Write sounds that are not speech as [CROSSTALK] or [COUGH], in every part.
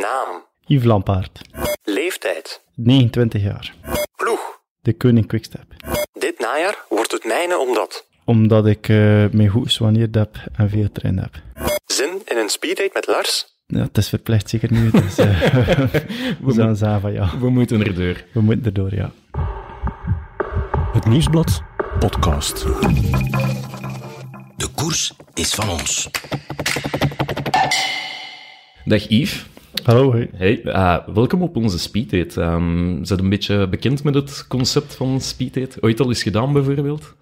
Naam. Yves Lampaard. Leeftijd. 29 jaar. Ploeg. De Koning Quickstep. Dit najaar wordt het mijne omdat. Omdat ik uh, mij goed gesoigneerd heb en veel train heb. Zin in een speeddate met Lars? Ja, het is verplicht zeker nu. Dus, uh, we ja. We moeten erdoor. We moeten erdoor, ja. Het Nieuwsblad podcast. De koers is van ons. Dag Yves. Hallo. Hey. Hey, uh, welkom op onze Speeddate. Um, zijn een beetje bekend met het concept van Speeddate? Ooit al eens gedaan bijvoorbeeld?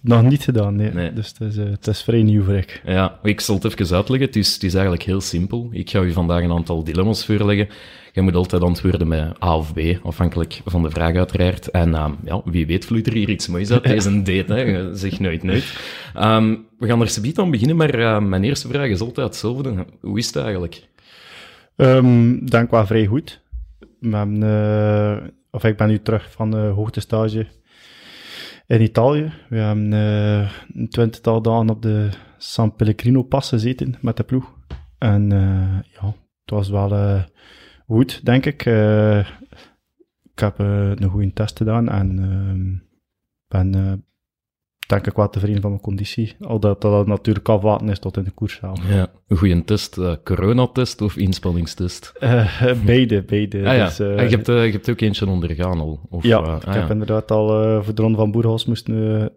Nog niet gedaan, nee. Nee. Dus het is, uh, het is vrij nieuw voor ik. Ja, ik zal het even uitleggen. Het is, het is eigenlijk heel simpel. Ik ga u vandaag een aantal dilemma's voorleggen. Je moet altijd antwoorden met A of B, afhankelijk van de vraag uiteraard. En uh, ja, wie weet vloeit er hier iets moois uit. [LAUGHS] Deze date, hè. zeg nooit nooit. Um, we gaan er subiet aan beginnen, maar uh, mijn eerste vraag is altijd hetzelfde. Hoe is het eigenlijk? Um, denk wel vrij goed. Uh, of ik ben nu terug van de hoogtestage in Italië. We hebben uh, een twintigtal dagen op de San Pellegrino pas gezeten met de ploeg. En ja, het was wel goed, denk ik. ik heb een goede test gedaan en ehm, ben denk ik wel tevreden van mijn conditie. Al dat dat natuurlijk afwachten is tot in de koers zelf. Ja, een goede test. Uh, coronatest of inspanningstest? Uh, beide, beide. Ah, ja. dus, uh, je, hebt, je hebt ook eentje ondergaan al? Of, ja, ah, ik heb inderdaad al voor de Ronde van Boerhaus moesten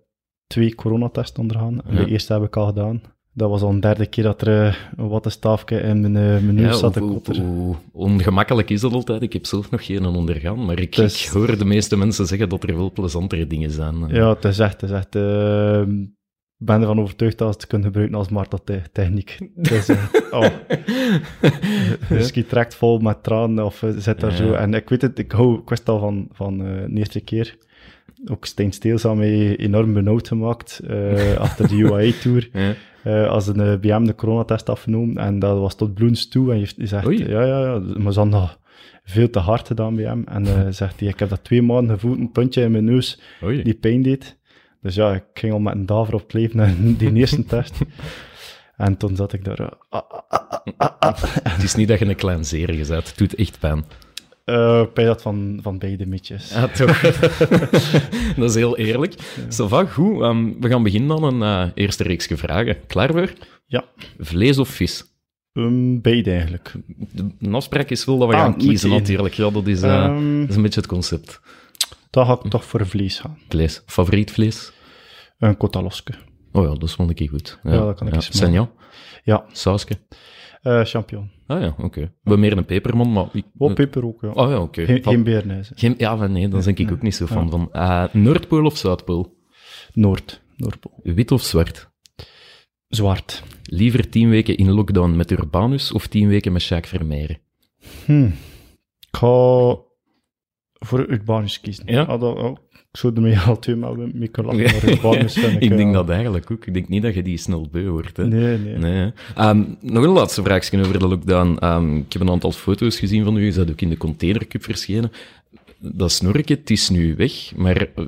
twee coronatesten ondergaan. Ja. De eerste heb ik al gedaan. Dat was al een derde keer dat er een wattenstaafje in mijn, neus ja, zat te hoe, kotteren. hoe ongemakkelijk is dat altijd? Ik heb zelf nog geen ondergaan, maar ik, Dus- ik hoor de meeste mensen zeggen dat er wel plezantere dingen zijn. Ja, het is echt, het is echt uh, ik ben ervan overtuigd dat ze het kunnen gebruiken als marteltechniek. Dus, uh, [LAUGHS] oh. dus je trekt vol met tranen of zit daar Ja. zo. En ik weet het, ik hou, ik wist al van, van de eerste keer. Ook Stijn Steels had mij enorm benauwd gemaakt uh, [LAUGHS] achter de UAE-tour. Ja. Uh, als een uh, BM de coronatest afgenomen en dat was tot bloedens toe. En je zegt, Oei. ja, ja, ja, maar ze hadden veel te hard gedaan bij hem. En uh, [LAUGHS] zegt hij, ik heb dat twee maanden gevoeld, een puntje in mijn neus Oei. die pijn deed. Dus ja, ik ging al met een daver op het leven naar [LAUGHS] die eerste test. En toen zat ik daar. Ah, ah, ah. Het is niet dat je een klein zeer zet, het doet echt pijn. Uh, bij dat van, van beide mitjes. Ja, toch. [LAUGHS] dat is heel eerlijk. Ja. va, goed. Um, we gaan beginnen aan een uh, eerste reeksje vragen. Klaar voor? Ja. Vlees of vis? Um, beide eigenlijk. De afspraak is wel dat we Ah, gaan kiezen, natuurlijk. Ja, dat is, uh, um, dat is een beetje het concept. Dan ga ik toch voor vlees gaan. Vlees. Favoriet vlees? Een kotaloske. Oh ja, dat een keer goed. Ja, ja dat kan ik ja. Senja? Ja. Sausje? Uh, champignon. Ah ja, oké. Okay. We meer een peperman, maar... Ik, oh, peper ook, ja. Oh ja, oké. Okay. Geen, geen. Geen, ja, maar nee, daar ben ik ook niet zo van. van. Uh, Noordpool of Zuidpool? Noord. Noordpool. Wit of zwart? Zwart. Liever tien weken in lockdown met Urbanus of tien weken met Jacques Vermeijeren? Hm. Ik ga voor Urbanus kiezen. Ja? Ah, dat, oh, ik zou ermee al twee maal mee kunnen lachen, ik... [LAUGHS] denk dat eigenlijk ook. Ik denk niet dat je die snel beu wordt. Hè? Nee, nee. nee um, nog een laatste vraagje over de lockdown. Um, ik heb een aantal foto's gezien van u. Je bent ook in de containercup verschenen. Dat snorken, het is nu weg, maar uh,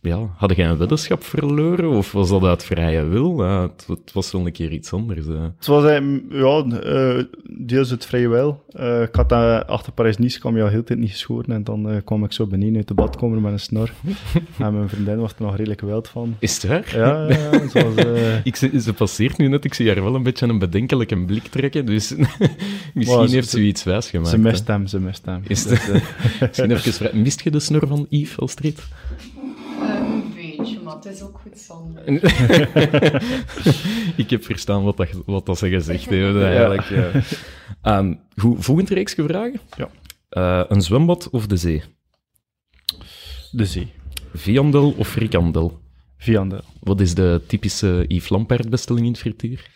ja, had jij een weddenschap verloren of was dat uit vrije wil? Het, het, was wel een keer iets anders. Uh. Het was ja, uh, deels het vrije wil. Uh, ik had uh, achter Parijs-Nice kwam je al heel tijd niet geschoren en dan kwam ik zo beneden uit de badkamer met een snor. [LAUGHS] en mijn vriendin was er nog redelijk wild van. Is het waar? Ja, ja, ja zoals, uh... [LAUGHS] ik, ze, ze passeert nu net, ik zie haar wel een beetje een bedenkelijke blik trekken, dus [LAUGHS] misschien wow, heeft ze, ze iets wijs gemaakt. Ze mist hem, ze mist hem. Is dus, misschien even. Mist je de snor van Yves Alstreet? Een beetje, maar het is ook goed zonder. [LAUGHS] ik heb verstaan wat dat, wat dat ze gezegd hebben, eigenlijk. Ja. Um, [LAUGHS] goed, reeksje vragen? Ja. Uh, een zwembad of de zee? De zee. Viandel of frikandel? Viandel. Wat is de typische Yves Lampaard bestelling in het frituur?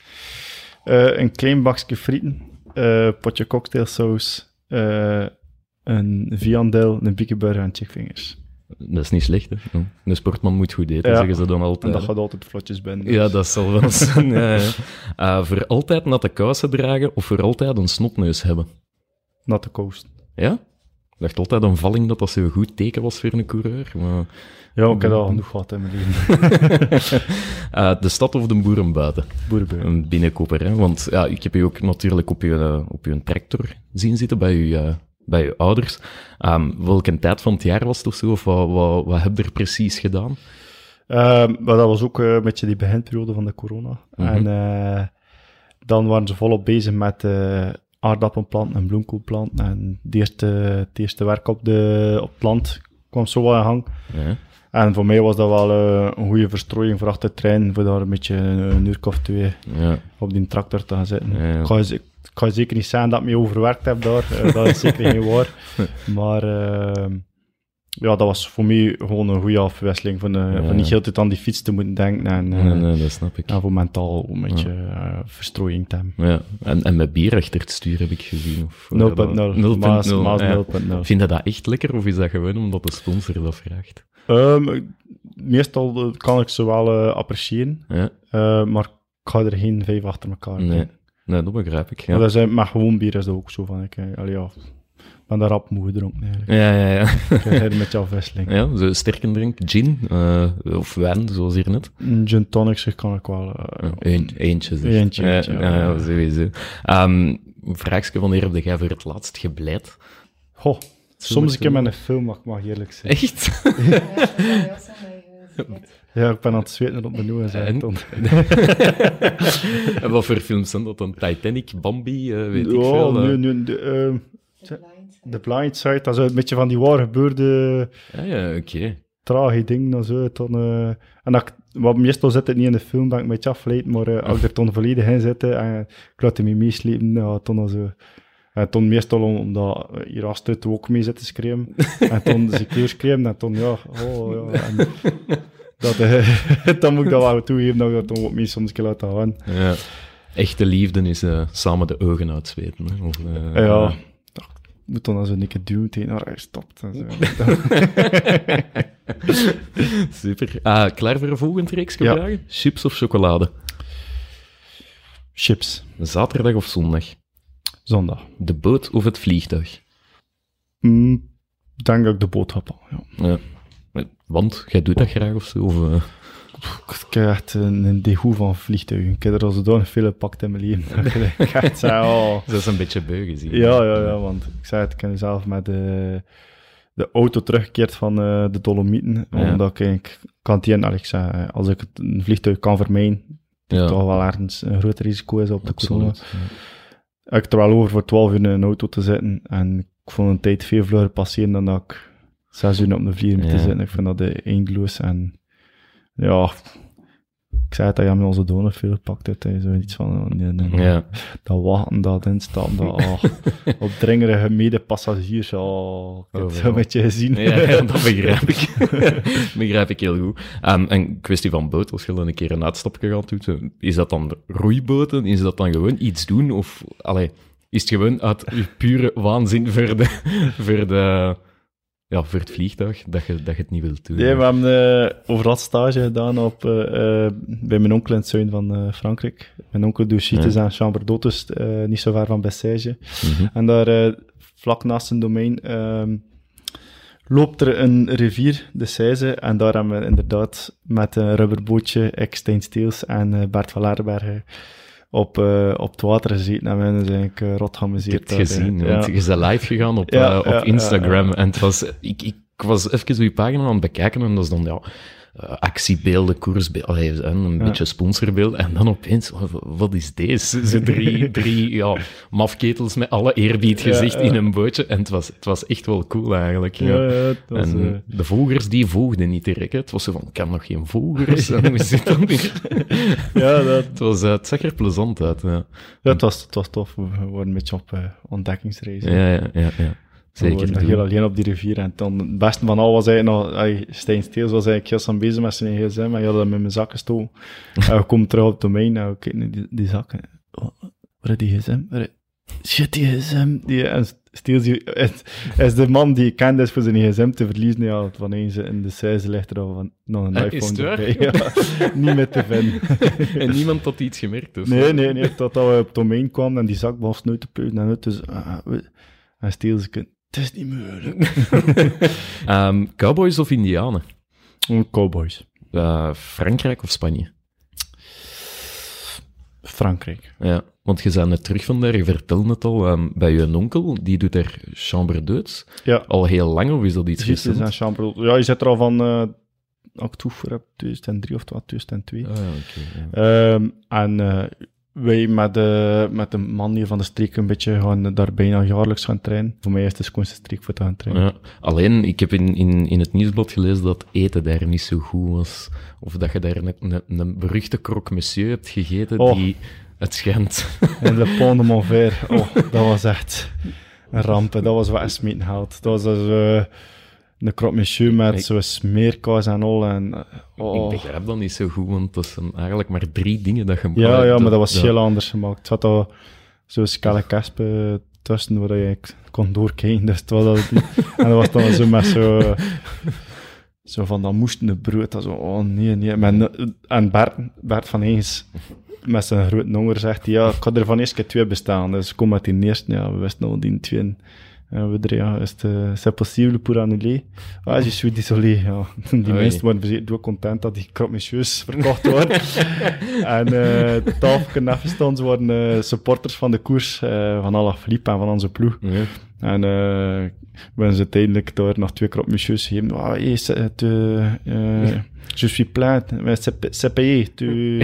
Uh, een klein bakje frieten, uh, potje cocktailsaus, uh, een viandel, een bikkeburger en chickfingers. Dat is niet slecht, hè? Een sportman moet goed eten, ja. zeggen ze dan altijd. En dat gaat altijd vlotjes binnen. Dus. Ja, dat zal wel [LAUGHS] zijn. ja, ja. Uh, voor altijd natte kousen dragen of voor altijd een snotneus hebben? Natte kousen. Ja? dacht altijd een valling dat dat zo'n goed teken was voor een coureur. Maar, Ja, ik heb al genoeg gehad in mijn leven. [LAUGHS] Eh, de stad of de boeren buiten? Een binnenkopper, hè? Want ja, ik heb je ook natuurlijk op je, eh, op je tractor zien zitten bij je, eh, bij je ouders. Ehm, welke tijd van het jaar was het of zo? Of wat, wat, wat heb je er precies gedaan? Ehm, maar dat was ook eh, een beetje die beginperiode van de corona. Mhm. En eh, dan waren ze volop bezig met aardappelplanten en bloemkoolplanten. En het eerste, het eerste werk op, de, op het land kwam zo wel in gang. En voor mij was dat wel eh, een goede verstrooiing voor achter de trein, voor daar een beetje een, uur of twee Ja. op die tractor te gaan zitten. Ja, ja. Ik, ga, ga zeker niet zeggen dat ik me overwerkt heb daar, eh, dat is zeker [LAUGHS] geen waar. Maar eh, ja, dat was voor mij gewoon een goede afwisseling, van, eh, Ja. van niet heel de tijd aan die fiets te moeten denken en, eh, Nee, nee, dat snap ik. en voor mentaal een beetje eh, verstrooiing te hebben. Ja. En, en met bier achter het stuur heb ik gezien. Of, 0.0, Maas, 0.0. Maas ja. 0.0. Vind je dat echt lekker of is dat gewoon omdat de sponsor dat vraagt? Ehm, meestal kan ik ze wel appreciëren, Ja. maar ik ga er geen vijf achter elkaar Nee. nee, dat begrijp ik. Maar Ja, dat zijn, maar gewoon bier is dat ook zo van, ik, allee, ja, ik ben daar rap moe gedronken eigenlijk. ja, ja. ja. Ik krijg met jouw afwisseling. ja zo sterke drink, gin eh, of wijn, zoals hier net. Een gin tonic zeg, kan ik wel. Eén, eentje, zeg. Eentje, Ja, eentje, ja, ja. ja, sowieso. Ehm een vraagje, wanneer heb jij voor het laatst gebleid? Goh, soms een keer met een film, maar ik mag eerlijk zijn. Echt? [LAUGHS] Ja, ik ben aan het zweten op mijn noe en zo. En? Dan. [LAUGHS] en wat voor films zijn dat dan? Titanic, Bambi, eh, weet ik veel. eh. nu, nu, de, ehm, The Blind. The Blind Side, dat is een beetje van die waar gebeurde Ja, ja, oké. trage dingen en zo. Dan, eh, en dat, ik- wat meestal zit het niet in de film, ben ik een beetje afgeleid, maar eh, als ik er dan volledig in zit eh, en ik laat hem meeslepen, ja, dan zo. En toen meestal om, omdat hier achter het ook mee zit te schreeuwen. en toen ze kleur schreeuwen en toen, ja, oh ja. En dat, [LAUGHS] dan moet ik dat wel toegeven dat ik dat dan ook mee soms een keer laten gaan. Ja. Echte liefde is samen de ogen uitzweten. Hè? Of, Ja, moet dan als een dikke duw tegen haar hij stopt. En zo. [LAUGHS] Super. Ah, klaar voor een volgend reeks Ja. vragen? Chips of chocolade? Chips, Zaterdag of zondag? zondag. De boot of het vliegtuig? Mm, denk dat ik de boodschap al. Ja. Ja. Want, jij doet dat graag of zo? Of, eh? Ik heb echt een, een degoe van vliegtuigen. Ik heb er al zodanig veel gepakt in mijn leven. ik [LAUGHS] echt zei, oh. Dat is een beetje beu gezien. Ja, ja, ja, want ik zei het, ik heb zelf met de, de auto teruggekeerd van eh, de Dolomieten. Ja. Omdat ik, ik kan het ik zei, als ik het, een vliegtuig kan vermijden, Ja, toch wel ergens een groot risico is op de corona. absoluut. Ik heb er wel over voor 12 uur in een auto te zitten. En ik vond een tijd veel vlugger passeren dan dat ik 6 uur op de vlier moet Ja. zitten. Ik vind dat de eindeloos. En ja, ik zei het, dat je me onze donen veel gepakt hebt. hè. Zoiets van, oh, nee, nee, nee. Ja. dat wachten, dat instappen, dat oh, [LAUGHS] opdringerige medepassagiers. Oh, ik heb het Overal. een beetje gezien. Ja, ja, dat [LAUGHS] begrijp ik. [LAUGHS] begrijp ik heel goed. Um, en kwestie van boot, als je dan een keer een uitstapje gaat doen, is dat dan roeiboten? Is dat dan gewoon iets doen? Of allee, is het gewoon uit je pure waanzin voor, de, voor, de, ja, voor het vliegtuig dat je, dat je het niet wilt doen? Nee, we hebben eh, overal stage gedaan op, eh, eh, bij mijn onkel in het zuiden van Frankrijk. Mijn onkel doet chites aan Chambre eh, niet zo ver van Bessège. Mhm. En daar, vlak naast zijn domein, ehm, loopt er een rivier, de Seize. En daar hebben we inderdaad met een rubberbootje, Stijn Steels en Bert van Laarbergen op, eh, op het water gezeten. En we hebben ons eigenlijk eh, rot Ik heb het gezien, eh. want Ja. je bent live gegaan op, Ja, eh, op ja, ja, Instagram. ja. En het was, ik, ik was even je pagina aan het bekijken en dat is dan ja, actiebeelden, koersbeelden, allee, een Ja. beetje sponsorbeeld. En dan opeens, wat, is deze? Zo drie, [LAUGHS] drie ja, mafketels met alle eerbied gezicht ja. in een bootje. En het was, het was echt wel cool eigenlijk. Was, en eh, de volgers die volgden niet direct. hè. Het was zo van, ik heb nog geen volgers. [LAUGHS] Hoe zit dat ja, dat, Het, was, eh, het zag er plezant uit. Ja, ja, het, was, het was tof. We waren een beetje op eh, ontdekkingsreis. ja, ja. ja, Zeker. heel alleen op die rivier. En dan, het beste van al was eigenlijk nog, Stijn Steels was eigenlijk heel snel bezig met zijn gsm. En je had hem in mijn zakken gestoken. [LAUGHS] en we komen terug op het domein en we kijken naar die, die zakken. Oh, waar is die gsm? Waar is- Shit, die gsm. Die, en Steels is, is de man die gekend is voor zijn gsm te verliezen. Ja, van eens in de zijze ligt er al van, nog een iPhone erbij. Ja, [LAUGHS] niet meer te vinden. En niemand had iets gemerkt. Dus. Nee, nee, nee. Totdat we op het domein kwamen en die zak was nooit te puiten en uit. Dus, we- en Steels, Het is niet mogelijk. [LAUGHS] Ehm, Cowboys of Indianen? Cowboys. Eh, Frankrijk of Spanje? Frankrijk. Ja, want je bent net terug van daar, je vertelde het al, ehm, bij je onkel, die doet er chambre d'hôtes. Ja. Al heel lang, of is dat iets Precies, is recent? chambre. Ja, je zit er al van, eh voor heb, 2003 of wat, 2002. Ah, ja, oké, ja. Ehm, en eh, wij met de, met de man hier van de streek een beetje gaan daar bijna jaarlijks gaan trainen. Voor mij is het de schoonste streek voor te gaan trainen. Ja. Alleen, ik heb in, in, in het nieuwsblad gelezen dat eten daar niet zo goed was. Of dat je daar een, een, een beruchte croque monsieur hebt gegeten Oh. die... Het schijnt. [LAUGHS] En Le Pont de Montvert, [LAUGHS] oh, dat was echt een ramp. Dat was wat Esmeten haalt. Dat was dus, eh, een monsieur met Ik- zo'n smeerkaas en al. En, eh, oh. Ik begrijp dat niet zo goed, want dat zijn eigenlijk maar drie dingen dat je... Ja, ja, maar dat was ja. heel anders gemaakt. Het zat al zo'n skelle kaspen tussen waar je kon doorkijken. Dus het was al, en dat was dan zo met zo, zo van, dat moest een brood. Dat zo, oh nee, nee. Maar, en Bert, Bert van Eens, met zijn grote honger, zegt hij, ja, ik ga er van eerst twee bestaan. Dus ik kom met die eerste, ja, we wisten al die twee. En we drie, ja, is het, eh, c'est possible pour annuler? Ah, je suis désolé, ja. [LAUGHS] Die Oei. mensen waren door content dat die croque monsieurs verkocht worden. [LAUGHS] en de tafel even stonden, ze waren eh, supporters van de koers, eh, van Alaphilippe en van onze ploeg. Ja. En we hebben ze uiteindelijk daar nog twee croque monsieurs gegeven. Ah, euh, tu, euh, je suis plein, mais c'est c'est payé, tu,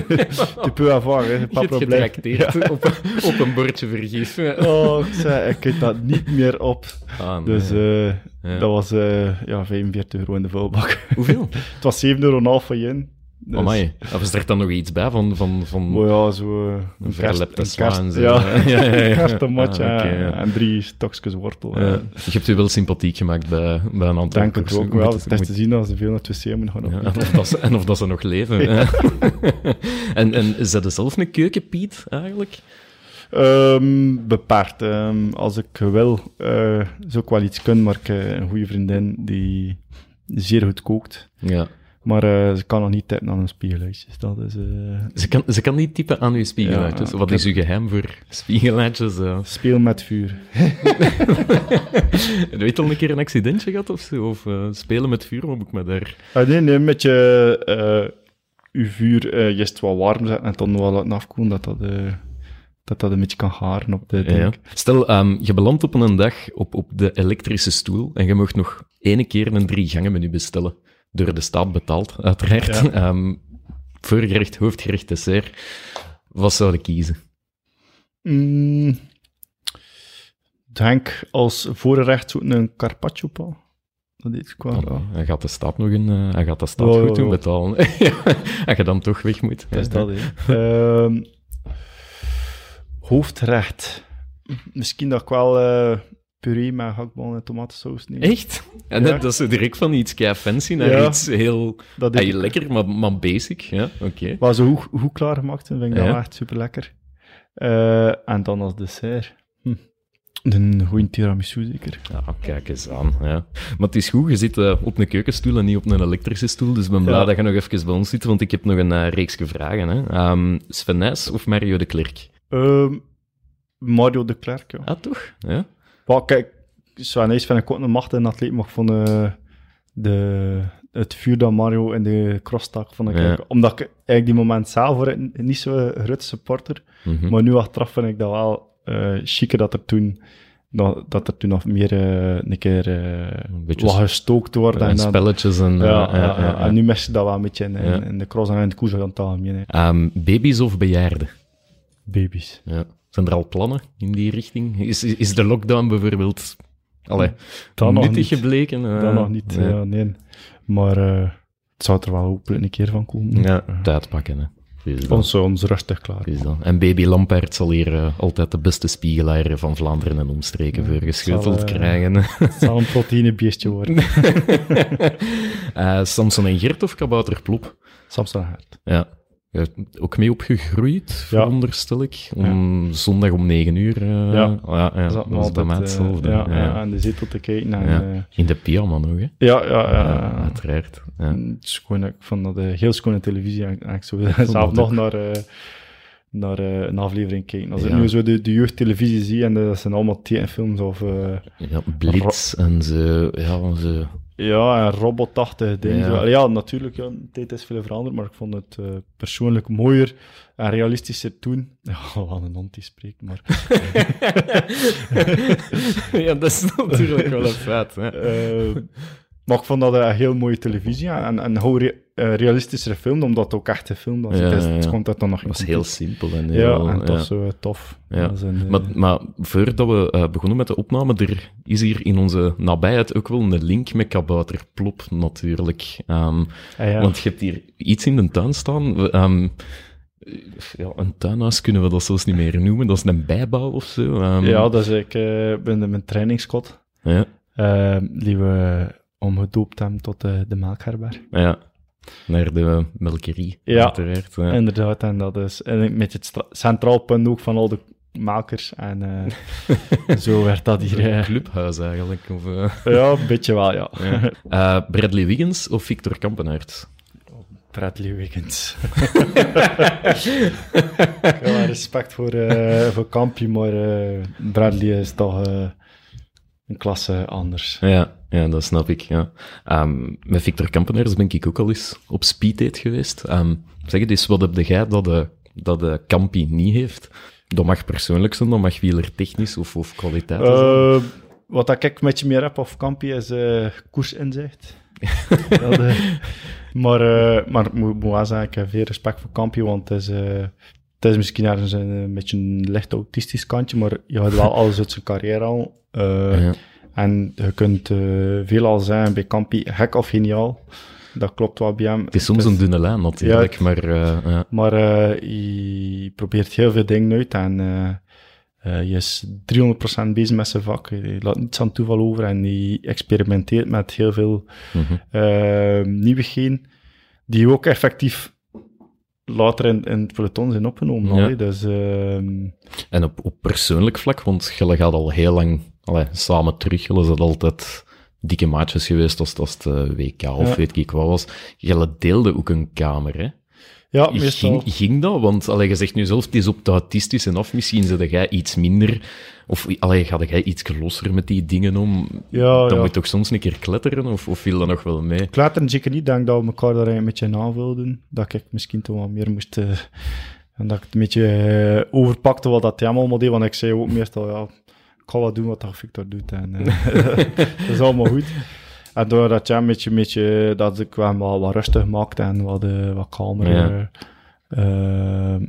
[LAUGHS] tu peux avoir, hè, pas probleem. getrakteerd [LAUGHS] op, op een bordje vergif. [LAUGHS] Oh, ik zei, ik dat niet meer op. Ah, nee. Dus eh, Ja. dat was eh, ja, 45 euro in de vuilbak. Hoeveel? Het was 7,5 euro voor je. Dus, Amai. Of is er dan nog iets bij van... van, van... Oh ja, zo... eh, Een een verlepte een zwaan, zo. [LAUGHS] ja, Ja, ja, [LAUGHS] ja. kersttomatje Ah, en- ja. en drie stokjes wortel. Ja. eh. je hebt u wel sympathiek gemaakt bij, bij een aantal denk koersen. ook wel. Het is te zien als ze veel naar het wc moeten gaan. Ja, en, of dat ze, en of dat ze nog leven. [LAUGHS] en, en is dat zelf een keukenpiet, eigenlijk? Ehm, beperkt. Ehm, als ik wil, eh zou ik wel iets kunnen, maar ik heb een goede vriendin die zeer goed kookt. Ja. Maar eh, ze kan nog niet tippen aan een spiegeluitjes. Dat is... eh, Ze kan, ze kan niet typen aan uw spiegelaatjes. Ja, Wat is uw geheim voor spiegelaatjes? eh? speel met vuur. [LAUGHS] Heb je al een keer een accidentje gehad of zo? Of spelen met vuur, wat moet ik me daar... Ah, nee, nee, met je, uw vuur juist wat warm zetten en dan wel laten afkoelen, dat dat, dat dat een beetje kan garen op de Ja. Stel, ehm, je belandt op een dag op, op de elektrische stoel en je mag nog ene keer een drie gangen menu bestellen. Door de staat betaald, uiteraard. Ja. Ehm, voorgerecht, hoofdgerecht, dessert. Wat zou je kiezen? Mm, denk als voorrecht een carpaccio pa. Dat is qua... Dan, hij gaat de staat nog een, eh, hij gaat de Ja, goed doen betalen. [LAUGHS] Als je dan toch weg moet. Dat is dat, hè. [LAUGHS] Ehm, hoofdrecht. Misschien dat ik wel eh, puree met hakballen en tomatensaus neem. Echt? En Ja. dat is zo direct van iets kei fancy naar Ja. iets heel Dat hey, ik lekker, maar, maar basic. Ja, oké. Maar zo goed, goed klaargemaakt vind ik dat Ja. wel echt super lekker. en dan als dessert. Hm. Een goede tiramisu zeker. Ja, kijk eens aan. Ja. Maar het is goed, je zit eh, op een keukenstoel en niet op een elektrische stoel, dus ik ben blij Ja. dat je nog even bij ons zit, want ik heb nog een uh, reeksje vragen. Hè. Ehm, Sven of Mario de Klerk? Ehm, Mario de Klerk, ja. Ah, toch? Ja? Maar kijk, Sven Nys vind ik ook een machtige atleet, maar ik vond eh, de, het vuur dat Mario in de crosstak vond ik Ja. Omdat ik eigenlijk die moment zelf voor het niet zo'n grote supporter, Mhm. maar nu achteraf vind ik dat wel eh chiquer dat er toen dat, dat er toen nog meer eh, een keer wat gestookt wordt. en en dan- spelletjes en... Ja, en nu mis je dat wel een beetje in, in, Ja. in de cross en in de koers aan het algemeen. hè. Ehm, baby's of bejaarden? Baby's. Ja. Zijn er al plannen in die richting? Is, is de lockdown bijvoorbeeld allee, Dat nuttig niet. gebleken? Eh, Dat nog niet, nee. ja, nee. Maar eh, het zou er wel hopelijk een keer van komen. Ja, tijd pakken. Hè. Ons, ons rustig klaar. Is dat. En baby Lampaert zal hier eh, altijd de beste spiegelaar van Vlaanderen en omstreken voor zal, eh, krijgen. Het zal een proteïnebeestje worden. [LAUGHS] Eh, Samson en Gert of Kabouter Plop? Samson Hart. Ja. Hebt ook mee opgegroeid, veronderstel ik. Om, Zondag om 9 uur. eh, Ja. ja, Dat is bij mij eh, hetzelfde. ja, aan de zetel te kijken. En, eh, In de pyjama nog, hè? ja, ja, ja. Uiteraard. Ja. Het is gewoon, ik vond dat heel schone televisie. En ik zo zelf nog naar, eh, naar eh, een aflevering kijken. Als ik Ja. nu zo de, de jeugdtelevisie zie en dat zijn allemaal tekenfilms of... eh, Ja, Blitz en zo. Ja, zo. Ja, en robotachtige dingen. Ja. Natuurlijk, ja, de tijd is veel veranderd, maar ik vond het eh, persoonlijk mooier en realistischer toen. Ja, [LAUGHS] wat een hond die spreekt, maar... [LAUGHS] ja, dat is natuurlijk wel een feit. Hè. eh, maar ik vond dat een heel mooie televisie en, en een hoe eh, realistischere film, omdat het ook echt een film was. Ja, het, ja, ja. komt uit dan nog Dat was heel simpel. En Ja, heel, en toch ja. zo eh, tof. Ja. Een, eh, Maar, maar voordat we begonnen met de opname, er is hier in onze nabijheid ook wel een link met Kabouter Plop, natuurlijk. Ehm, ah, ja. Want je hebt hier iets in de tuin staan. Ehm, ja, een tuinhuis kunnen we dat zelfs niet meer noemen. Dat is een bijbouw of zo. Ehm, ja, dat is ik uh, ben mijn trainingskot, ja, die we omgedoopt hebben tot de melkherberg. ja. Naar de melkerie, Ja. uiteraard. Ja. Inderdaad, en dat is en met het centraal punt ook van al de makers. En eh, [LAUGHS] zo werd dat hier. Een eh, clubhuis eigenlijk. Of, eh. ja, een beetje wel, ja. Ja. Bradley Wiggins of Victor Kampenaert? Bradley Wiggins. [LAUGHS] ik heb wel respect voor, voor Kampje, maar Bradley is toch een klasse anders. Ja, ja, dat snap ik. Ja. Ehm, met Victor Kampenaerts ben ik ook al eens op speeddate geweest. Ehm, zeg het eens, wat heb jij dat de, dat de Kampi niet heeft? Dat mag persoonlijk zijn, dat mag wielertechnisch of, of kwaliteit zijn. Eh, wat ik een beetje meer heb of Kampje is eh koersinzicht. [LAUGHS] Dat, eh, maar eh, maar ik moet, moet wel zeggen, ik heb veel respect voor Kampje, want het is, eh, het is misschien ergens een, een beetje een licht autistisch kantje, maar je had wel alles uit zijn carrière al. Eh, Ja. En je kunt eh, veel al zijn bij Kampje, gek of geniaal. Dat klopt wel bij hem. Het is soms een dunne lijn natuurlijk, Ja, maar eh, ja. Maar je probeert heel veel dingen uit en je is 300% bezig met zijn vak. Je laat niets aan toeval over en je experimenteert met heel veel Mhm. eh, nieuwigheden die ook effectief later in, in het peloton zijn opgenomen. Ja. Dus ehm, En op, op persoonlijk vlak, want jullie gaat al heel lang allee, samen terug. Jullie zijn altijd dikke maatjes geweest als, als het eh, WK of Ja. weet ik wat was. Jullie deelden ook een kamer, hè? ja, meestal. Ging, ging dat? Want allee, je zegt nu zelf, het is op het autistische af. Misschien zit jij iets minder... Of allee, ga jij iets losser met die dingen om? Ja, Dan ja. moet je toch soms een keer kletteren? Of, of viel dat nog wel mee? Kletteren zeker niet. Ik denk dat we elkaar daar een beetje aan wilden. Dat ik misschien toch wat meer moest... eh, en dat ik het een beetje eh, overpakte wat dat allemaal deed. Want ik zei ook meestal, ja, ik ga wat doen wat Victor doet. En, eh, [LAUGHS] dat is allemaal goed. En doordat jij een beetje, een beetje dat ik wel wat, wat rustig maakte en wat, eh, wat kalmer Ja. eh, eh,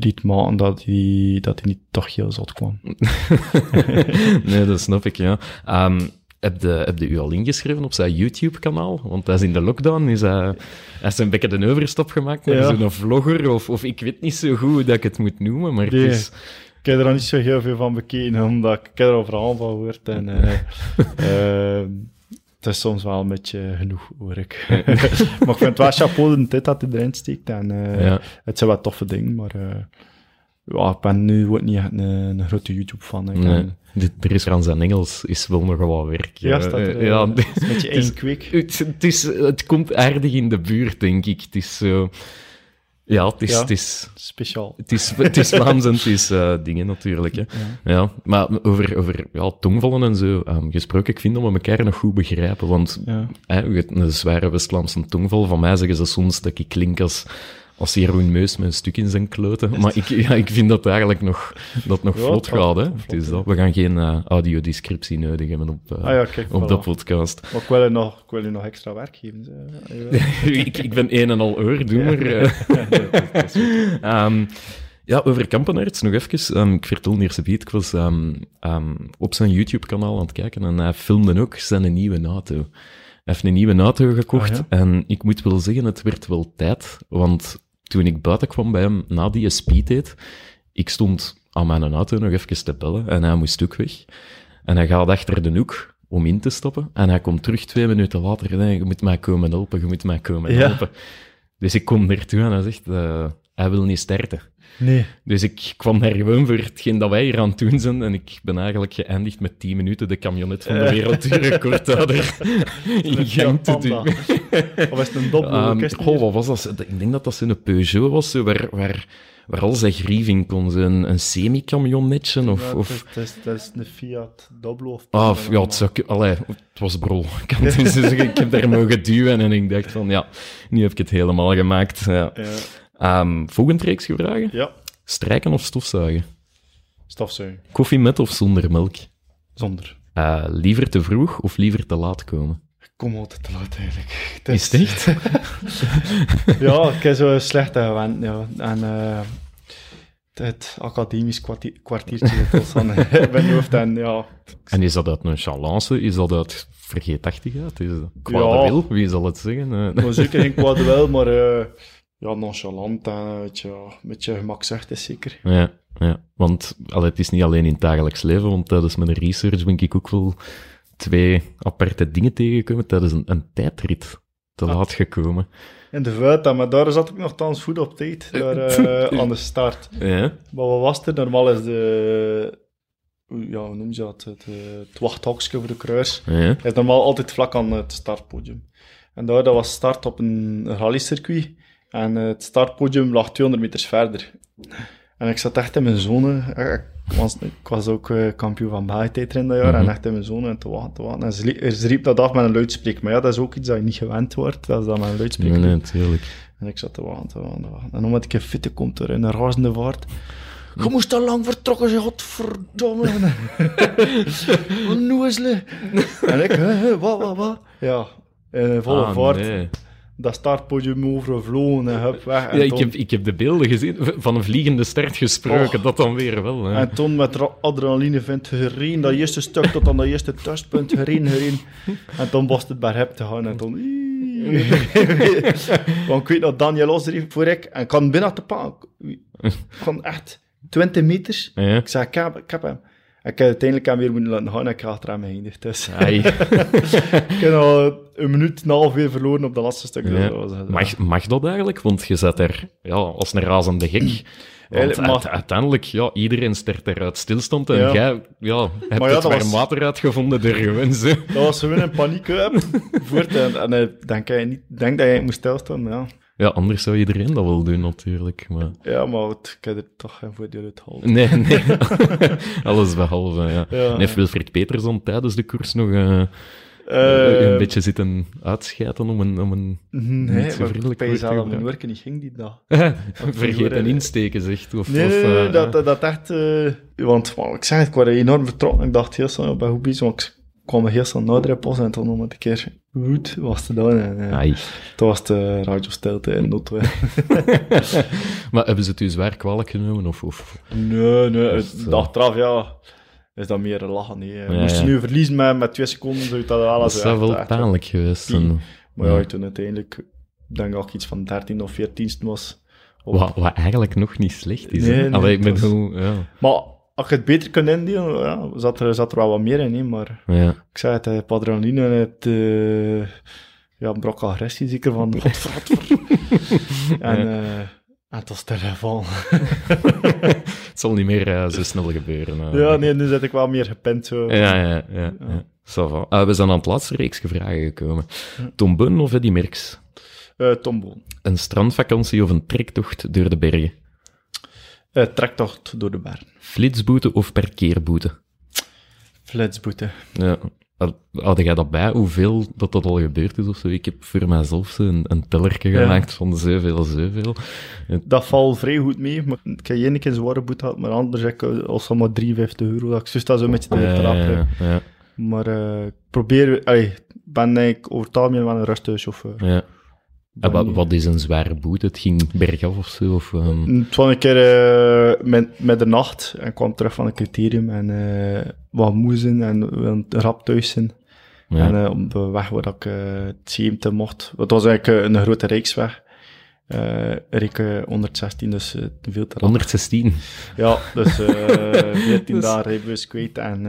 liet maken, dat hij, dat hij niet toch heel zot kwam. [LAUGHS] nee, dat snap ik, ja. Ehm, heb, je, heb je u al ingeschreven op zijn YouTube-kanaal? Want hij is in de lockdown, is hij, hij heeft een beetje de overstap gemaakt naar Ja. zo'n vlogger, of, of ik weet niet zo goed hoe dat ik het moet noemen, maar Nee. het is... Ik heb er al niet zo heel veel van bekeken, omdat ik, ik heb er al verhaal van gehoord. En, eh, [LAUGHS] eh, het is soms wel een beetje genoeg, hoor ik. [LAUGHS] maar ik vind het wel chapeau de tijd dat hij erin steekt. En, eh, Ja. Het zijn wel toffe dingen, maar ja, ik ben nu ook niet echt een, een grote YouTube-fan. Nee, er is aan zijn Engels is wel nog wat werk. Ja, staat er, ja, het is een beetje [LAUGHS] één kwik. Het, het, is, het komt aardig in de buurt, denk ik. Het is zo... Ja, het is... Ja. Het is Speciaal. het is, het is Vlaams en het is eh, dingen natuurlijk. Hè. Ja. maar over, over ja, tongvallen en zo ehm, gesproken, ik vind dat we elkaar nog goed begrijpen. Want Ja. hè, een zware West-Vlaamse tongval. Van mij zeggen ze soms dat ik klink als, als Jeroen Meus met een stuk in zijn kloten. Maar ik, ja, ik vind dat eigenlijk nog, dat nog Ja, vlot gaat. Hè. vlot, hè. dat. We gaan geen eh, audiodescriptie nodig hebben op, eh, Ah ja, kijk, op voilà. dat podcast. Maar ik wil je nog, ik wil je nog extra werk geven. [LAUGHS] ik, ik ben een en al oordoener. eh. [LAUGHS] Ehm, ja, over Kampenaerts nog even. Ehm, ik vertel eerst een ik was ehm, op zijn YouTube-kanaal aan het kijken en hij filmde ook zijn nieuwe auto. Hij heeft een nieuwe auto gekocht Ah, ja? en ik moet wel zeggen, het werd wel tijd, want toen ik buiten kwam bij hem na die speeddate, ik stond aan mijn auto nog even te bellen en hij moest ook weg. En hij gaat achter de hoek om in te stappen en hij komt terug twee minuten later en hij, je moet mij komen helpen, je moet mij komen Ja. helpen. Dus ik kom naartoe en hij zegt, eh, hij wil niet starten. Nee. Dus ik kwam daar gewoon voor hetgeen dat wij hier aan het doen zijn. En ik ben eigenlijk geëindigd met 10 minuten de camionet van de wereldrecordhouder [LAUGHS] in gang te doen. Of is het een dobbel? Ehm, goh, wat was dat? Ik denk dat dat zo'n Peugeot was, zo, waar, waar, waar al zijn grieving kon. Zo Een, een semi-camionnetje of... Ja, of het, is, het, is, een Fiat Doblo of Ah, ja, het, zou, allee, het was brol. [LAUGHS] Ik, zeggen. ik heb daar mogen duwen en ik dacht van, ja, nu heb ik het helemaal gemaakt. Ja. Ja. Ehm, volgend reeksje vragen. ja, Strijken of stofzuigen? stofzuigen. Koffie met of zonder melk? Zonder. Eh, liever te vroeg of liever te laat komen? Ik kom altijd te laat eigenlijk. Is het echt? [LAUGHS] Ja, ik heb zo slecht gewend. Ja. En eh, het academisch kwartier, kwartiertje dat dan in [LAUGHS] mijn hoofd. En ja, En is dat uit nonchalance? Is dat uit vergeetachtigheid? Is dat kwade Ja. wil? Wie zal het zeggen? Eh, maar zeker geen kwade wel, maar eh, ja, nonchalant en ja, een beetje gemakzucht is zeker. Ja, ja. want allee, het is niet alleen in het dagelijks leven, want tijdens mijn research ben ik ook wel twee aparte dingen tegengekomen tijdens een, een tijdrit te Ah. laat gekomen. In de Vuelta, maar daar zat ik nogthans goed op tijd, [LAUGHS] daar, eh, aan de start. Ja, Maar wat was er? Normaal is de... hoe- Ja, hoe noem je dat? Het, eh, het wachthokje voor de kruis. ja, is normaal altijd vlak aan het startpodium. En daar dat was start op een rallycircuit. En eh, het startpodium lag 200 meters verder. En ik zat echt in mijn zone. Eh, Ik was, ik was ook eh, kampioen van België in dat jaar. Mhm. En echt in mijn zone en te wachten, te wachten. En ze, riep dat af met een luidspreker. Maar ja, dat is ook iets dat je niet gewend wordt. Dat is dan met een luidspreker. nee, natuurlijk. En ik zat te wachten, te wachten, te wachten. En omdat ik een fitte komt er in een razende vaart. Je moest al lang vertrokken zijn, godverdomme. [LAUGHS] Een noezele. En ik, wat, wat, wat? Ja, in volle Ah, vaart. nee. Dat startpodium overvlogen en hup, weg. En, Ja, ik heb, ik heb de beelden gezien, van een vliegende start gesproken, Oh. dat dan weer wel. Hè. en toen met adrenaline vindt gereden, dat eerste stuk tot aan dat eerste thuispunt, gereden, gereden. En toen was het bij hem te gaan en toen... [LAUGHS] Want ik weet dat Daniel Osdrief voor ik, en ik kan binnen te pakken. Ik echt 20 meters. Ja. Ik zei, ik heb, ik heb hem. Ik heb uiteindelijk hem weer moeten laten gaan en ik achter hem geëindigd. Dus [LAUGHS] ik heb al een minuut en een half weer verloren op dat laatste stuk. Dus Ja. dat was- Mag, mag dat eigenlijk? Want je zat er ja, als een razende gek. Want uiteindelijk, ja, iedereen stert er uit stilstand en Ja. jij ja, hebt Maar ja, het warm water uitgevonden door. Dat was gewoon een paniek. Voort, en, en ik denk, denk dat jij moest stilstaan, ja. Ja, anders zou iedereen dat wel doen natuurlijk. Maar... Ja, maar het, ik heb er toch geen voordeel uit gehaald. Nee, nee. [LAUGHS] Alles behalve, ja. Ja. En heeft Wilfried Peterson tijdens de koers nog eh, Eh, een beetje zitten uitschijten om een, om een Nee, niet zo maar vriendelijk woord te werken niet ging [LAUGHS] die dag. vergeten worden- insteken, zegt. Of, Nee, of, eh, dat, dat, dat echt... eh, want ik zeg het, ik was enorm vertrokken. Ik dacht heel snel, goed bezig, want ik kwam heel snel naar de en toen nog een keer goed was te doen. En, eh, toen was de radiostilte in Noordwijk. [LAUGHS] Maar hebben ze het u zwaar kwalijk genomen? Of, of... Nee, nee, Dat is, het eh, dag eraf, ja, is dat meer een lachen. Nee. Ja, Moest je ja. nu verliezen met, met twee seconden, zou je dat wel Dat echt- wel echt- pijnlijk geweest. Maar ja, Ja. toen uiteindelijk, denk dat ik iets van 13 of 14 was. Op- Wat, wat eigenlijk nog niet slecht is. Nee, nee, Allee, was- ja. Maar als je het beter kunt indelen, ja, zat, er, zat er wel wat meer in, hè, maar ja. ik zei het, adrenaline en het, eh, ja, een brok agressie zeker van, godverdomme. [LAUGHS] en, Ja. eh, en het was telefoon. [LAUGHS] Het zal niet meer eh, zo snel gebeuren. ja, nee, nu zit ik wel meer gepend zo. Ja, ja, ja. ja. Va. Ah, we zijn aan het laatste reeksje vragen gekomen. Tom Bunn of Eddie Merckx? Eh, Tombo. Een strandvakantie of een trektocht door de bergen? Eh, trektocht door de bergen. Flitsboete of parkeerboete? Flitsboete. Ja. Had- jij dat bij, hoeveel dat dat al gebeurd is of zo? Ik heb voor mijzelf een, een tellerke Ja. gemaakt van zoveel, zoveel. Dat valt vrij goed mee. Maar ik heb één keer een zware boete gehad, maar anders heb ik eh, als maar 53 euro. Dat ik zus dat zo een beetje te Ja, trappen. ja, ja, Maar ik probeer... Ik ben eigenlijk over het algemeen wel een rustige chauffeur. ja. En wat, is een zware boete? Het ging bergaf of zo? Of, ehm, Het was een keer eh, met, met de nacht en kwam terug van een criterium en eh, wat moezen en rap thuis zijn. ja. En eh, op de weg waar ik het 70 mocht. Het was eigenlijk een grote rijksweg. Reek eh, 116, dus veel te rap. 116. Ja, dus eh [LAUGHS] 14 Dus- dagen rijbewijs kwijt. En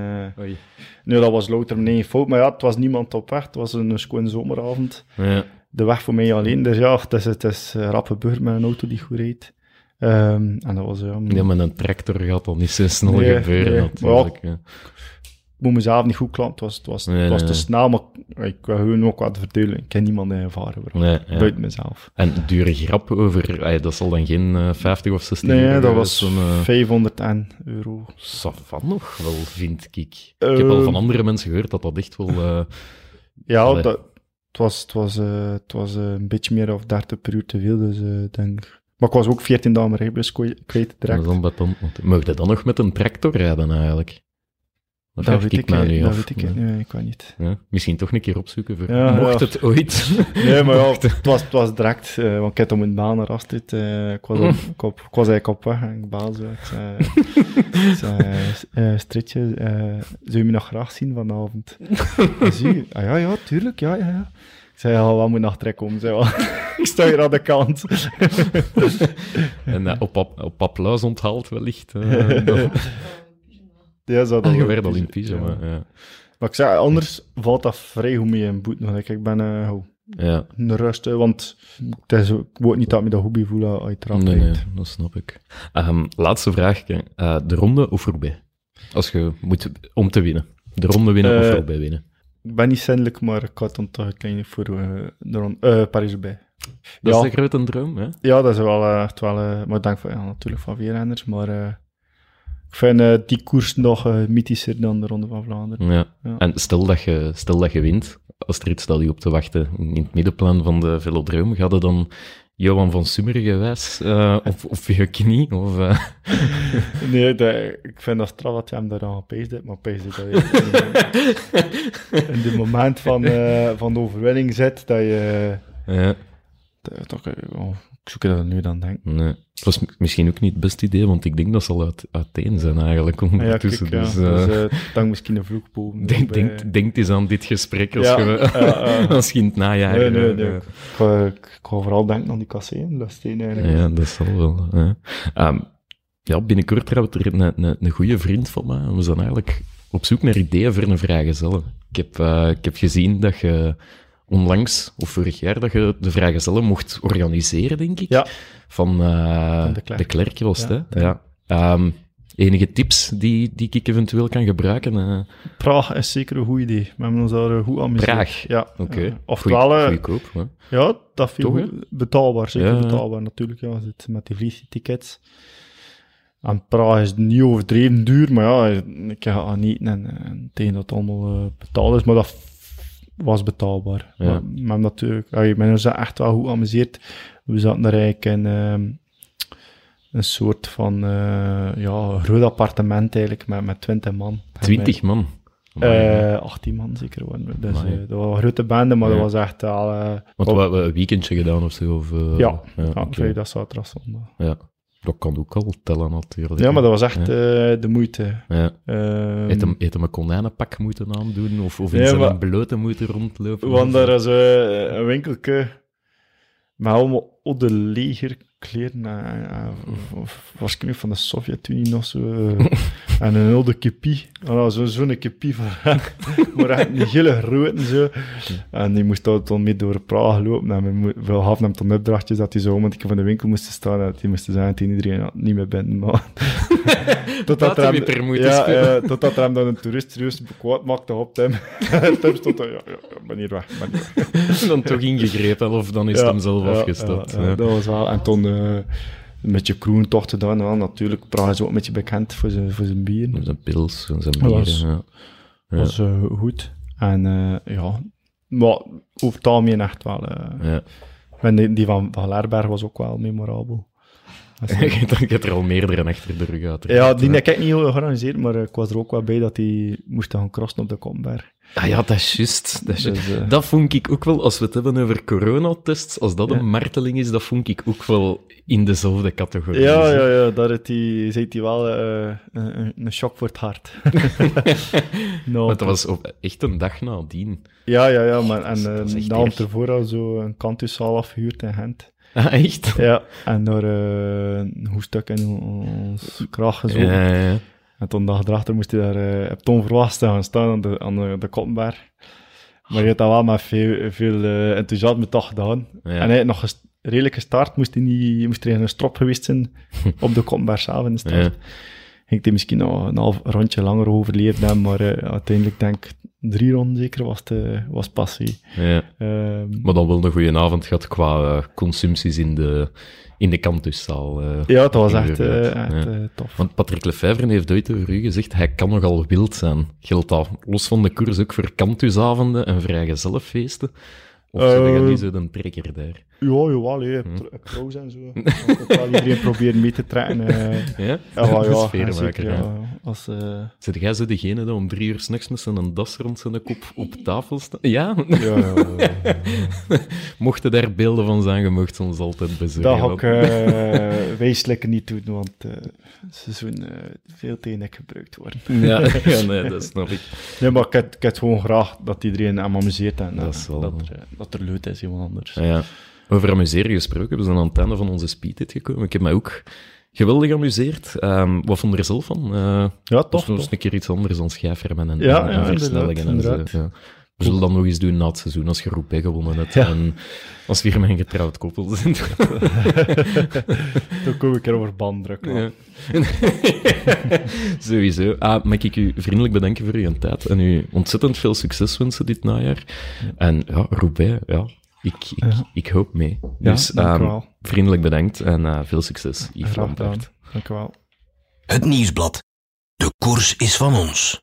nu, dat was louter mijn eigen fout. Maar ja, het was niemand op weg. Het was een schone zomeravond. Ja. De weg voor mij alleen. Dus ja, het is, het is eh, rap gebeurd met een auto die goed rijdt. Ehm, en dat was... ja, Ja, met een tractor gaat dat niet zo snel Nee, gebeuren, nee. natuurlijk. ja. ik moet mezelf niet goed klappen. Het was, het was, Nee, het was nee, te nee. snel, maar ik wil gewoon ook wat verdelen. Ik ken niemand in. Nee, ja. Buiten mezelf. En dure grap over, dat zal dan geen eh, 50 of 60 Nee, euro dat geweest was zijn, eh, 501 euro. Savan nog wel, vind ik. ik heb al Eh, van andere mensen gehoord dat dat echt wel... eh, Ja, dat, het was, het was, eh, het was eh, een beetje meer of 30 per uur te veel, dus ik denk... Maar ik was ook 14 dagen mijn rijbewijs kwijt kwijt dat direct. is dan beton. Mocht je dan nog met een tractor rijden, eigenlijk? Dat, Dat vraag weet ik ik, eh, nu dat af. weet ik niet. Nee, ik kan niet. Ja, Misschien toch een keer opzoeken. Voor, Ja, mocht ja. het ooit. [LAUGHS] Nee, maar ja, het was, het was direct, eh, want ik had om in baan naar Astrid. eh, ik, was op, ik, op- ik was eigenlijk op weg en ik zei [LAUGHS] eh, Stritje, eh, zou je me nog graag zien vanavond? Zie je? Ah, ja, ja, tuurlijk, ja, ja, ja. Ik zei, ja, wat moet nog trek om? Zei, wel. [LAUGHS] ik sta hier aan de kant. en eh, op, op, op applaus onthaald wellicht. Eh, ja, zo, Ah, dat je werd al in pyjama. ja. Ja. Maar ik zei, anders valt dat vrij goed mee in boeten. Want ik, ben eh, oh, Ja. een rust, want het is, ik wou niet dat ik me dat hobby voel als je eraf Nee, nee, dat snap ik. Ehm, laatste vraag. eh, de ronde of voorbij? Als je moet, om te winnen. De ronde winnen of Eh, voorbij winnen? Ik ben niet zindelijk, maar ik had dan toch uiteindelijk voor eh, de rond, eh, Paris bij. Dat ja. is grote droom, hè? Ja, dat is wel eh, echt wel, eh, maar denk van, ja, natuurlijk van wielrenners, maar eh, ik vind eh, die koers nog eh, mythischer dan de Ronde van Vlaanderen. Ja. Ja. En stel dat, je, stel dat je wint, als er iets staat die op te wachten in het middenplan van de velodroom, gaat het dan Johan van Summeren gewijs eh, op je knie? Of, [LAUGHS] Nee, dat, ik vind dat straf dat je hem daaraan gepeest hebt, maar pees dat je in het moment van, van de overwinning zit, dat je... ja, dat- toch, oh, ik zoek dat nu dan denk. nee. Het was misschien ook niet het beste idee, want ik denk dat ze al uit, uiteen zijn eigenlijk Ah, ja, ondertussen. kijk, ja. dus, eh, dus eh, dan misschien een vloek boven. [LAUGHS] denk, denk, denk eens aan dit gesprek als, Ja, je, [LAUGHS] [LAUGHS] als je in het najaar... Nee, nee, eh, nee. Ik ik ga vooral denken aan die kasseien, dat is het eigenlijk. Ja, dat zal wel. Ehm, ja, binnenkort trouwt er een, een, een goede vriend van mij. We zijn eigenlijk op zoek naar ideeën voor een vrijgezellen. Ik heb, ik heb gezien dat je onlangs, of vorig jaar, dat je de vrijgezellen mocht organiseren, denk ik. Ja. Van, eh, Van de, de Klerk. Was het, Ja. hè? Ja. Ehm, enige tips die, die ik eventueel kan gebruiken? eh? Praag is zeker een goed idee. We hebben ons daar eh, goed amuseren. Praag? Ja. Oké. Oftewel, eh, Goedkoop, hè? ja, dat viel Toch, betaalbaar. Zeker Ja, betaalbaar natuurlijk. Ja, met die vliegtickets. En Praag is niet overdreven duur, maar ja, ik ga niet en, en tegen dat allemaal betaald is, maar dat was betaalbaar. Ja. Maar, maar natuurlijk, ben er echt wel goed geamuseerd. We zaten er eigenlijk in ehm, een soort van uh, ja, groot appartement eigenlijk, met, met 20 man. Twintig man. Amai, hè. Uh, 18 man zeker. waren. Dus, uh, dat was een grote bende, maar Ja. dat was echt al... Uh, Want we hebben een weekendje gedaan of zo? Of, eh, ja, ja, ja oké. vrijdag, zaterdag, zondag. Ja, dat kan ook al tellen natuurlijk. Ja, maar dat was echt uh, de moeite. Ja. Um, Heeft hem, heeft hem een konijnenpak moeten aandoen? Of, of in Nee, zijn maar- blote moeten rondlopen? want daar is uh, een winkelke met allemaal oude Uh, uh, waarschijnlijk van de Sovjet-Unie nog zo. eh, en een oude kipie. Oh, Zo'n zo kipie van maar echt een hele grote zo. En die moest dan toen mee door Praag lopen. En we, hadden hem toen opdrachtjes dat hij zo om van de winkel moest staan. En dat hij moest zeggen tegen iedereen, ja, niet meer binnen, maar... [LAUGHS] Dat hij weer moeten ja, ja, totdat er hem dan een toerist serieus kwaad maakte op. [LAUGHS] En Tim stond daar, ja, ja, ja, ben hier weg, ben hier weg. dan toch ingegrepen, of dan is het hem zelf ja, afgestapt. ja, ja, ja. dat was wel. En toen eh, met je kroentocht gedaan. Ja, natuurlijk, Praag is ook een beetje bekend voor zijn, voor zijn bier. Dat Zijn pils, en zijn Dat bieren. was- ja. Ja. was eh, goed. En eh, ja, maar over het algemeen echt wel. eh, Ja. en die, die van, van Lerberg was ook wel memorabel. Je [LAUGHS] hebt er al meerdere achter de rug uit. ja, die heb ik niet heel georganiseerd, maar eh, ik was er ook wel bij dat die moest gaan crossen op de Komberg. Ah ja, dat is juist. Dat, is. Dus, eh, dat vond ik ook wel, als we het hebben over coronatests, als dat Ja. een marteling is, dat vond ik ook wel in dezelfde categorie. Ja, ja, ja, daar heeft hij, zei hij wel eh, een, een- shock voor het hart. [LAUGHS] [LAUGHS] nou, Want dat was op, echt een dag nadien. Ja, ja, ja, maar en uh, erg. ervoor al zo een kantuszaal afgehuurd in Gent. Ah, [LAUGHS] echt? Ja, en daar eh, een hoestuk in ons kraag gezogen. Ja, ja, ja. En toen dag erachter moest hij daar uh, op Tom Verwaast gaan staan aan de, aan de, de Koppenberg. Maar je hebt dat wel met veel, veel eh, enthousiasme toch gedaan. Ja. En hij heeft nog gest- redelijke start. Moest, hij niet, moest er een strop geweest zijn [LAUGHS] op de Komberg zelf in de start. Ja. Ging hij misschien nog een half rondje langer overleefd hebben, maar uiteindelijk denk ik drie ronden zeker was het eh, was passie. Ja. Ehm, Maar dan wel een goede avond gehad qua eh, consumpties in de, in de campuszaal. eh. ja, dat was echt, inderdaad. echt Ja. tof. Want Patrick Lefevre heeft ooit over u gezegd, hij kan nogal wild zijn. Geldt dat los van de koers ook voor campusavonden en vrijgezellenfeesten? Of Eh, je niet zo een trekker daar? Ja, jawel, hè. Hm. Pro- pro's en zo. [LAUGHS] Ik wel iedereen proberen mee te trekken. eh. Ja? Ja, ja, [LAUGHS] sfeermaker, zeker, ja. ja. Als, eh, Zit jij zo degene die om drie uur s'nachts met zijn das rond zijn kop op tafel staat? Ja? ja, ja, ja. [LAUGHS] Mochten daar beelden van zijn, je mocht ze ons altijd bezorgen. Dat ga ik uh, wezenlijk niet doen, want het seizoen eh veel ik gebruikt worden. Ja, ja, nee, dat snap ik. Nee, maar ik heb, ik heb gewoon graag dat iedereen hem amuseert en Dat dat, er, dat er leuk is, iemand anders. Ja, ja. Over amuseren gesproken, we zijn aan het einde van onze speeddate gekomen. Ik heb mij ook geweldig geamuseerd. Ehm, wat vond je er zelf van? Eh Ja, toch? toch. een keer iets anders dan schijfremmen en, Ja, en, ja, versnellingen. inderdaad, en zo, ja. We zullen dat nog eens doen na het seizoen, als je Roubaix gewonnen hebt. Ja. En als we een getrouwd koppel zijn. [LAUGHS] Toen kom ik er over band drukken. Ja. [LAUGHS] Sowieso. Ah, mag ik u vriendelijk bedanken voor uw tijd en u ontzettend veel succes wensen dit najaar. En ja, Roubaix, ja, ik, ik, Ja. ik hoop mee. Ja, Dus ehm, vriendelijk bedankt en eh, veel succes, Yves Graag gedaan. Dank u wel. Het nieuwsblad. De koers is van ons.